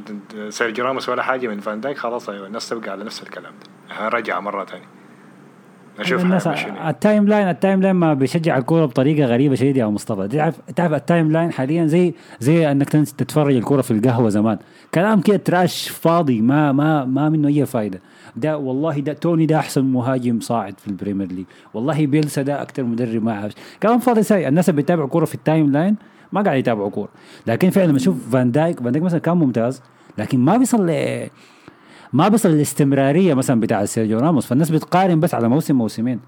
سيرجيو راموس ولا حاجة من فان دايك خلاص أيوه الناس تبقى على نفس الكلام ده. رجع مرة ثانية نشوف الناس. ال timeline ال timeline ما بيشجع الكورة بطريقة غريبة شديدة يا مصطفى. تعرف تعرف ال timeline حاليا زي زي إنك تتفرج الكورة في القهوة زمان. كلام كده trash فاضي ما ما ما منه أي فايدة. ده والله ده توني ده أحسن مهاجم صاعد في ال Premier League. والله بيلسا ده أكثر مدرب ما عارف كلام فاضي ساي الناس اللي بيتابعوا كورة في ال timeline ما قاعد يتابعوا كورة. لكن فعلا لما أشوف فان دايك فان دايك مثلا كان ممتاز لكن ما بيصل ما بيصل الاستمرارية مثلا بتاع سيرجيو راموس فالناس بتقارن بس على موسم موسمين.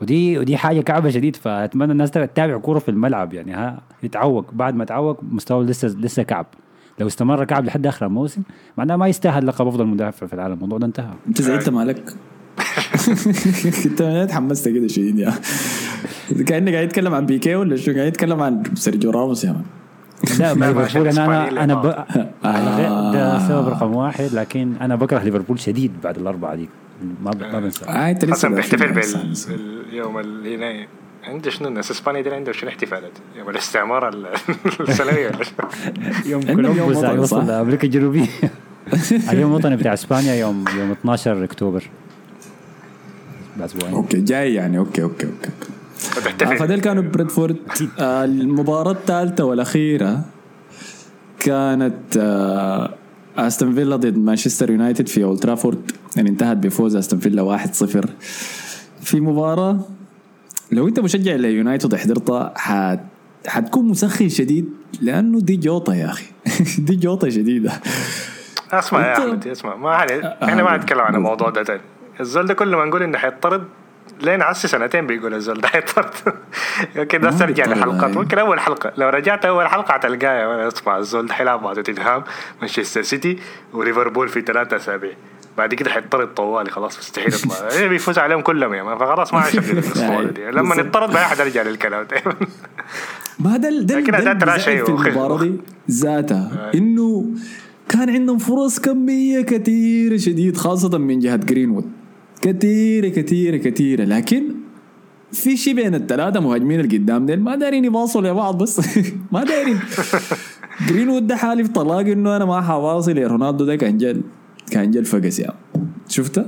ودي ودي حاجة كعبة شديد فأتمنى الناس تتابع كورة في الملعب يعني ها يتعوق. بعد ما تعوق مستواه لسه لسه كعب. لو استمر كعب لحد آخر الموسم معناه ما يستاهل لقب أفضل مدافع في العالم. الموضوع ده انتهى. أنت زعلت مالك؟ أنت تحمست كده شديد يا كأنك قاعد يتكلم عن بيكي ولا شو؟ قاعد يتكلم عن سيرجيو راموس يا لا ما ليفربول أنا أنا اللي ب... غير- ده سبب رقم واحد لكن أنا بكره ليفربول شديد بعد الأربعة دي. ما ب... ما بنسى. آه أنت لسه حسن بيحتفل باليوم اللي هنا عنده شنو؟ الناس إسبانيا دي عنده شنو احتفالات؟ يوم الاستعمار ال- السنوية. ولا شنو؟ يوم كولومبوس صح؟ لامريكا الجنوبية. اليوم الوطني بتاع إسبانيا يوم يوم 12 أكتوبر. بأسبوعين. okay جاي يعني. okay okay okay. آه، فديل كانوا برينتفورد. آه، المباراة الثالثة والأخيرة كانت آه، أستون فيلا ضد مانشستر يونايتد في أولد ترافورد. يعني انتهت بفوز أستون فيلا 1-0 في مباراة لو أنت مشجع ليونايتد حضرتها حت حتكون مسخن شديد لأنه دي جوطة يا أخي. دي جوطة شديدة. اسمع يا أحمد اسمع ما علي إحنا ما نتكلم عن الموضوع ده تاني. الزول ده كل ما نقول إنه حيطرد لين عسي سنتين بيقول الزول ده حيطرد okay ده ترجع لحلقات. ممكن أول حلقة لو رجعت أول حلقة حتلقاها اسمع الزول ده حيلعب مع توتنهام مانشستر سيتي وليفربول في ثلاثة أسابيع. بعد كده حيطرد طوالي خلاص مستحيل يطلع. إيه بيفوز عليهم كلهم يا man فخلاص ما الاسطوره دي. لما. نطرد بقى حنرجع للكلام. ده ما ده ده ده في وخير. المباراة دي ذاتها. إنه كان عندهم فرص كمية كثيرة شديد خاصة من جهة جرينوود كثيرة كثيرة كثيرة لكن في شيء بين الثلاثة مهاجمين اللي قدام ديل. ما دايرين يواصلوا لبعض بس. ما دايرين جرينوود ده حالف طلاق إنه أنا ما حواصل يا رونالدو ده كان جل كان جل فقس يا. شفتها؟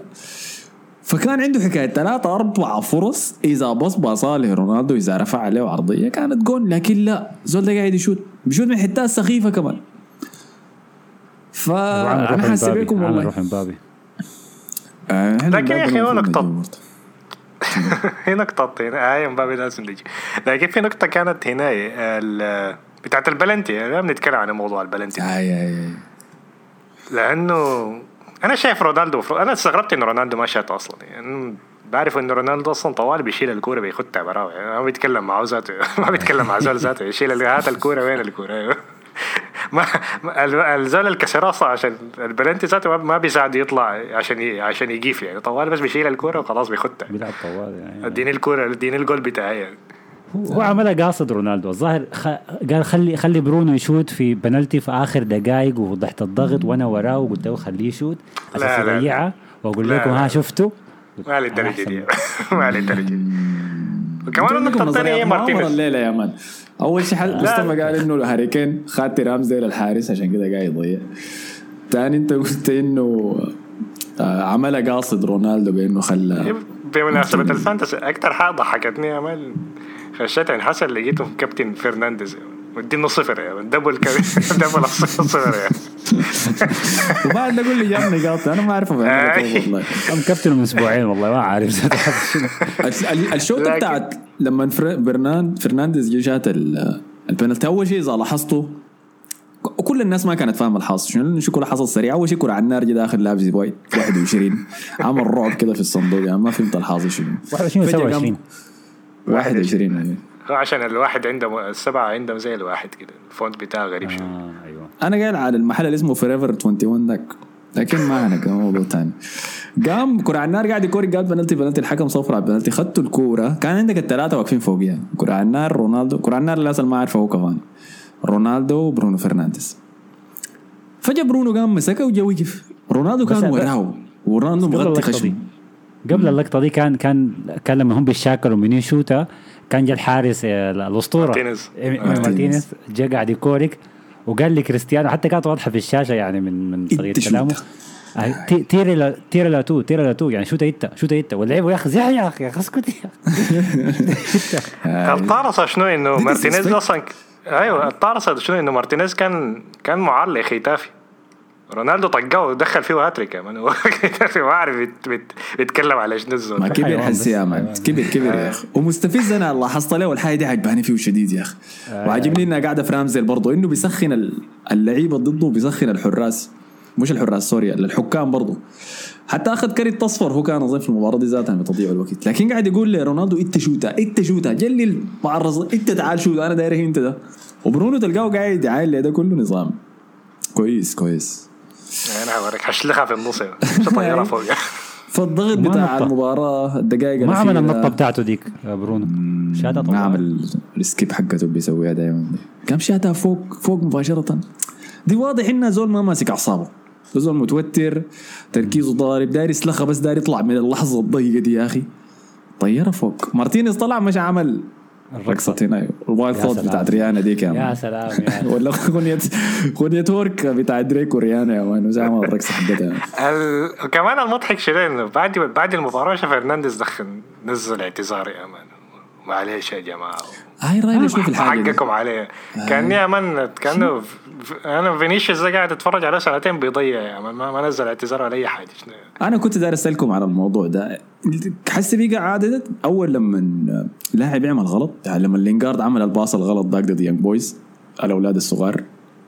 فكان عنده حكاية ثلاثة أربعة فرص إذا بص باصاه لرونالدو إذا رفع عليه عرضية كانت جون لكن لا. زول ده قاعد يشوت. بيشوت من حتات سخيفة كمان. فأنا حاسس بيكم والله روح امبابي آه، إحنا لكن يا المفروض هو نقطة. نقطة هنا هاي مبابي لازم نجي. لكن في نقطة كانت هنا بتاعت البلنتي. لا بنتكلم عن موضوع البلنتي. آي آي آي. لأنه أنا شايف رونالدو مفروض أنا استغربت إنه رونالدو ما شات أصلا. يعني بعرف إنه رونالدو أصلا طوال بيشيل الكورة بيخدها براه يعني ما بيتكلم معه ذاته ما بيتكلم مع زول ذاته يشيل هات الكورة وين الكورة. ما ما- ال- الزول الكسر أصلا عشان البلنتي ذاته ما- ما بيساعد يطلع عشان ي- عشان يجيف يعني. طوال بس بيشيل الكورة وخلاص بيخدها بيلعب طوال يعني. اديني الكورة اديني الجول بتاعي يعني. هو عملها قاصد رونالدو. الظاهر خ... قال خلي خلي برونو يشوت في بنالتي في آخر دقائق وتحت الضغط وأنا وراه وقلت له خليه يشوت. عشان لا، لا. يضيعها وأقول لكم. ها شفتوا؟ ما للدرجة أحسن. دي ما للدرجة دي وكمان مؤامرة مارتينيز. الليلة يا man أول شيء مصطفى قال إنه هاري كين خد رامزديل الحارس عشان كده قاعد يضيع. تاني أنت قلت إنه آه، عملها قاصد رونالدو بإنه خلى بمناسبة الفانتسي أكتر حاجة ضحكتني يا مان خشيت عن حسن لقيته كابتن فرنانديز. ودينه صفر يا مان دبل كابتن دبل الصفر يا وبعد أقول لي جاب نقاط أنا ما اعرف أفهمها أي. والله. أم كابتن من أسبوعين والله ما عارف الشوطة بتاعت لما برنان فرنانديز جه شات ال- البنالتي أول شيء إذا لاحظته كل الناس ما كانت فاهمة الحاصل. شنو؟ شو كره حصل سريع. أول شيء كره على النار جه داخل لابس وايد 21 عمل رعب كده في الصندوق. يعني ما فهمت الحاصل شنو. 21 فجأة قام- 27 21 يعني. هو عشان الواحد عنده السبعة عندهم زي الواحد كده ال font بتاعه غريب شوية. آه أيوه. أنا قايل على المحل اللي اسمه Forever 21 ذاك لكن ما أنا كان موضوع ثاني قام كرة على النار قاعد يكوري قال بنالتي بنالتي الحكم صفر على البنالتي خدتوا الكورة. كان عندك الثلاثة واقفين فوقيها. كرة على النار رونالدو. كرة على النار اللي ما عارفه هو كمان. رونالدو وبرونو فرنانديز. فجأة برونو قام مسكه وجا وقف رونالدو كان وراه ورونالدو مغطي خشمه قبل اللقطة دي كان كان كان لما هم بيشاكلوا من يشوتا كان جا الحارس آه، الأسطورة مارتينيز. إيه، مارتينيز. جا قاعد يكورك وقال لي كريستيانو حتى كانت واضحة في الشاشة يعني من من طريقه كلامه tírala tírala tú tírala tú يعني شوتا انت شوتا انت واللعيبه يا أخي يا أخي يا أخي اسكت يا أخي. الطارصة شنو انه مارتينيز. أصلا أيوه الطارصة شنو إنه مارتينيز كان كان معلق ختافي رونالدو طقاه ودخل فيه هاتريك يا man. ما بيت- بيتكلم على شنو الزول. ما. كبر حسي يا man. كبر كبر يا أخي. ومستفز أنا لاحظت له والحاجة دي عجباني فيه شديد يا أخي. وعجبني انها قاعدة في رامزديل برضه إنه بيسخن ال- اللعيبة ضده بيسخن الحراس. مش الحراس sorry الحكام برضه حتى أخذ كرت اصفر هو كان اظن في المباراة دي ذاتها من تضييع الوقت. لكن قاعد يقول لرونالدو إنت شوتا إنت شوتا خلي المعرص إنت تعال شوت أنا داير إنت ده. وبرونو تلقاه قاعد يعاين ده كله نظام. كويس كويس. أنا هوريك حشلخها في النص. مش فوق فالضغط ما بتاع نطة. المباراة الدقائق ما عمل. النطة بتاعته ديك يا برونو. شاتها ما طبعا عمل ال skip حقته بيسويها دائما قام شاتها فوق فوق مباشرة. دي واضح انها زول ما ماسك أعصابه. زول متوتر تركيزه ضارب داير يسلخها بس داير يطلع من اللحظة الضيقة دي يا أخي. طيارة فوق. مارتينيز طلع مش عمل رقصة هنا ال Wild Thoughts. بتاعت ريانا ديك يا يا man. سلام يا ولا أغنية أغنية Work بتاعت دريك وريانا يا man. مش عمل الرقصة حقتها. ال... كمان المضحك انه بعد بعد المباراة شاف فرنانديز دخل نزل اعتذار يا man. معلش يا جماعة. هاي راينا شنو في الحاجة حقكم عليه كأني يا man كانه أنا فينيسيوس ده قاعد اتفرج عليه سنتين بيضيع. يا مان ما, نزل اعتذار ولا أي حاجة. أنا كنت داير أسألكم على الموضوع ده. حس بقى عادة؟ أول لما لاعب يعمل غلط يعني لما لينجارد عمل الباص الغلط ذاك ضد Young Boys الأولاد الصغار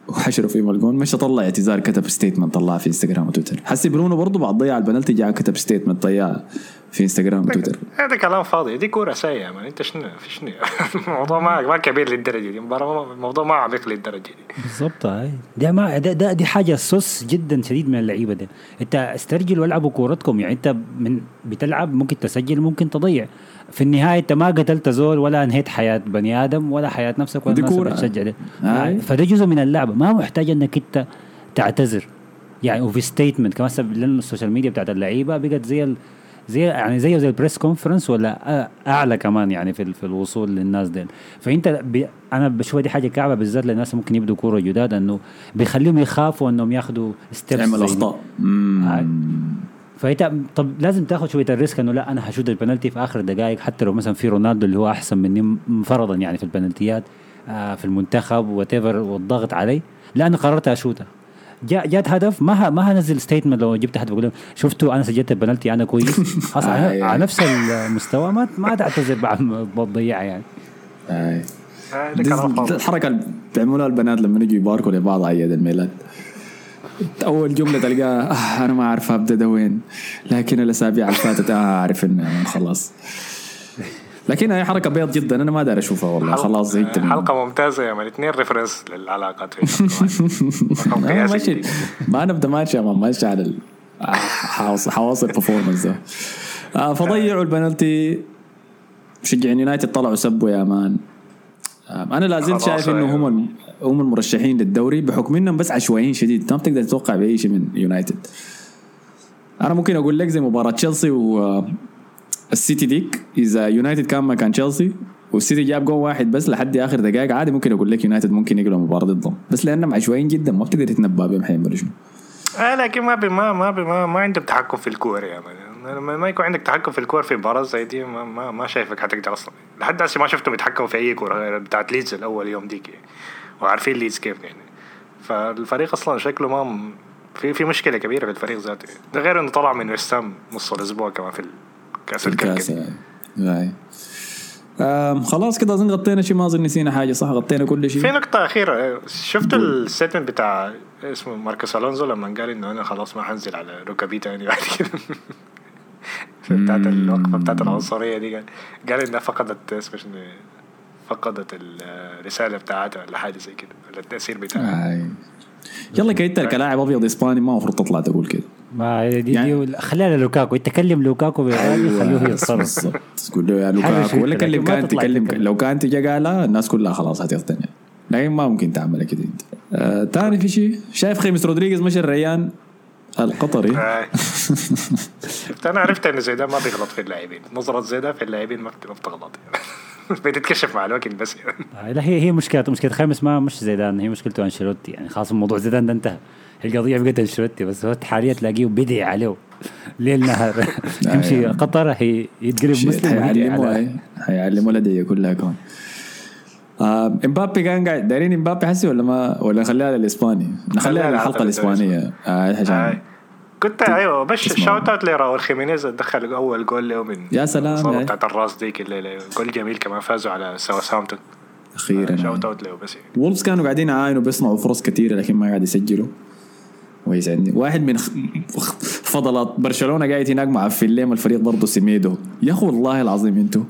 وحشروا في ملقون. مش طلع اعتذار كتب statement طلعها في انستغرام وتويتر. حسي برونو برضه بعد ضيع البنالتي جاء كتب statement طلعها في انستغرام وتويتر هذا كلام فاضي. دي كورة سيئة man أنت شنو في شنو؟ الموضوع ما ما كبير للدرجة دي. المباراه ما- الموضوع ما عميق للدرجة دي. بالضبط هاي. ده ما ده, ده دي حاجة سوس جدا شديد من اللعيبة ده أنت استرجلوا والعبوا كورتكم. يعني أنت من بتلعب ممكن تسجل ممكن تضيع. في النهاية أنت ما قتلت زول ولا أنهيت حياة بني آدم ولا حياة نفسك ولا دي الناس اللي كورة. بتشجع ده. فده جزء من اللعبة. ما محتاج إنك أنت تعتذر. يعني وفي statement كمان لأن ال social media بتاعت اللعيبة بقت زي ال زي يعني زيه زي ال press conference ولا أعلى كمان يعني في في الوصول للناس دي فأنت بي أنا بشوف دي حاجة كعبة بالذات للناس ممكن يبدوا كورة جداد إنه بيخليهم يخافوا إنهم ياخذوا steps يعمل أخطاء. هاي. فأنت طب لازم تاخذ شوية ال risk إنه لا أنا هشوت البنالتي في آخر الدقائق حتى لو مثلا في رونالدو اللي هو أحسن مني فرضا يعني في البنالتيات آه في المنتخب وات والضغط علي. لا أنا قررت اشوتها جاء جات هدف ما ه- ما هنزل statement لو جبت هدف بقول لهم شفتوا أنا سجلت البنالتي أنا كويس. خلاص آه، على, يعني. على نفس المستوى ما ما تعتذر بعد ما تضيعها يعني. دي فاضي الحركة اللي بيعملوها البنات لما يجوا يباركوا لبعض عيد الميلاد. أول جملة تلقاها آه أنا ما أعرف أبدأ وين. لكن الأسابيع اللي فاتت آه أعرف إنه خلاص. لكن هي حركة بيض جدا أنا ما داير أشوفها والله. خلاص زهقت منها. حلقة ممتازة يا man اثنين reference للعلاقات ماشي. ما نبدأ ماشي يا man ماشي على حواصل ده. آه فضيعوا البنالتي. مشجعين يونايتد طلعوا سبوا يا مان. آه أنا لا زلت شايف إنه أيوة. هم هم المرشحين للدوري بحكم إنهم بس عشوائيين شديد. انت ما بتقدر تتوقع بأي شيء من يونايتد. أنا ممكن أقول لك زي مباراة تشيلسي والسيتي ديك إذا يونايتد كان مكان تشيلسي والسيتي جاب جول واحد بس لحد آخر دقائق عادي ممكن أقول لك يونايتد ممكن يقلب المباراه ضدهم. بس لأنهم عشوائيين جدا ما بتقدر تتنبأ بهم حيعملوا شنو آه لكن ما بي ما ما بي ما, ما عندهم تحكم في الكور لما ما يكون عندك تحكم في الكور في مباراة زي دي ما, ما, ما شايفك حتقدر أصلا. لحد هسه ما شفتهم يتحكموا في أي كورة بتاعت ليدز الأول يوم ديك. يعني. وعارفين ليدز كيف يعني. فالفريق أصلا شكله ما في في مشكلة كبيرة في الفريق ذاته. ده غير إنه طلع من وستهام نص الأسبوع كمان في الكاس الكأس الكلكة هاي آم، خلاص كده أظن غطينا شيء ما أظن نسينا حاجة صح؟ غطينا كل في شيء نقطة أخيرة. شفت ال statement بتاع اسمه ماركوس ألونزو لما قال إنه أنا خلاص ما حنزل على ركبي تاني بعد كده؟ في بتاعت الوقفة بتاعت العنصرية دي. قال إنها فقدت اسمه شنو؟ فقدت الرسالة بتاعتها ولا حاجة زي كده ولا التأثير بتاعها. هاي يلا كيتا كلاعب أبيض إسباني ما المفروض تطلع تقول كده. ما دي, يعني- دي خليها للوكاكو. انت كلم لوكاكو بالغالي خلوه يتصرف تقول له يا لوكاكو شيء ولا كلم كان تكلم. لو كانت جا قالها الناس كلها خلاص هتقتنع لكن ما ممكن تعملها كده أنت. آه تاني في شيء. شايف خيمس رودريغيز مشى الريان؟ القطري. آه. أنا عرفت إن زيدان ما بيغلط في اللاعبين. نظرة زيدان في اللاعبين ما بت- ما بتغلط. بتتكشف مع الوقت بس. آه، لا هي هي مشكلته مشكلة خامس ما مش زيدان هي مشكلته أنشيلوتي. يعني خلاص الموضوع زيدان ده انتهى. القضية بقت أنشيلوتي بس هو حاليا تلاقيه بدعي عليه. ليل نهار. يمشي يعني. قطر هي يتقلب مسلم هاي حيعلموا لدي كلها كون آه إمبابي كان قاعد دايرين إمبابي حسي ولا ما ولا نخليها للإسباني؟ نخليها خليها للحلقة الإسبانية. آه عشان آه. كنت أيوه بس اسمه. shout out ل راول خيمينيز دخل أول جول له من يا سلام،. بتاعت الراس ديك الليلة جول جميل كمان فازوا على ساوثهامبتون أخيرا shout. out له بس يعني. وولفز كانوا قاعدين يعاينوا بيصنعوا فرص كثيره لكن ما قاعد يسجلوا كويس عندي واحد من فضلات برشلونة قاعد هناك مع فيليم الفريق برضه سيميدو يا اخو والله العظيم أنتوا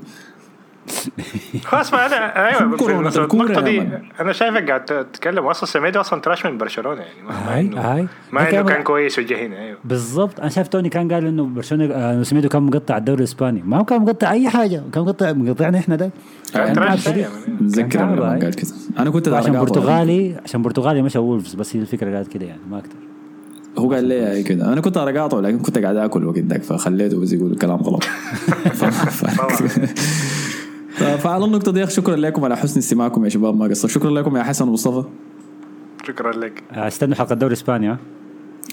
خلاص ما أنا أيوه كورونا في الكورة النقطة دي. أنا شايفك قاعد تتكلم. أصلا سميدو أصلا تراش من برشلونة يعني ما هاي انه هاي. ما إنه كان كويس وجه هنا أيوه. بالضبط. أنا شايف توني كان قال إنه برشلونة آه، سميدو كان مقطع الدوري الإسباني. ما هو كان مقطع أي حاجة. كان مقطع مقطعنا إحنا ده. يعني. لما قال كده. أنا كنت عشان. برتغالي عشان برتغالي مشى وولفز بس هي الفكرة قالت كده يعني ما أكثر هو قال لي كده. أنا كنت اقاطعه لكن كنت قاعد آكل وقت ذاك فخليته بس يقول كلام غلط. فعلى النقطة دي شكرا لكم على حسن استماعكم يا شباب ما قصر شكرا لكم يا حسن ومصطفى. شكرا لك. آه، استنوا حلقة الدوري الاسباني ها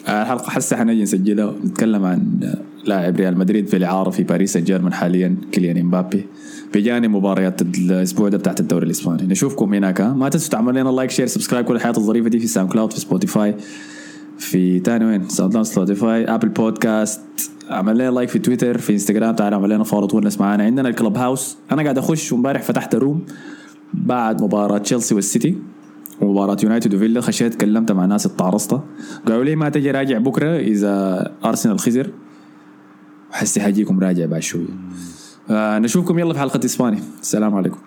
الحلقة حسه حنجي نسجلها. نتكلم عن لاعب ريال مدريد في الإعارة في باريس سان جيرمان حاليا كيليان إمبابي. بجانب مباريات الأسبوع ده بتاعت الدوري الإسباني. نشوفكم هناك ها؟ ما تنسوا تعملوا لنا like share subscribe كل الحياة الظريفة دي في SoundCloud في Spotify في تاني وين؟ SoundCloud Spotify Apple Podcast عمل لنا like في تويتر في انستغرام تعالوا اعمل لنا follow ونس معانا عندنا ال Clubhouse أنا قاعد أخش وامبارح فتحت room بعد مباراة تشيلسي والسيتي ومباراة يونايتد وفيلا خشيت كلمت مع ناس اتعرصت قالوا لي ما تجي راجع بكرة إذا ارسنال خسر. حسي حاجيكم راجع بعد شوية آه نشوفكم يلا في حلقة اسباني السلام عليكم.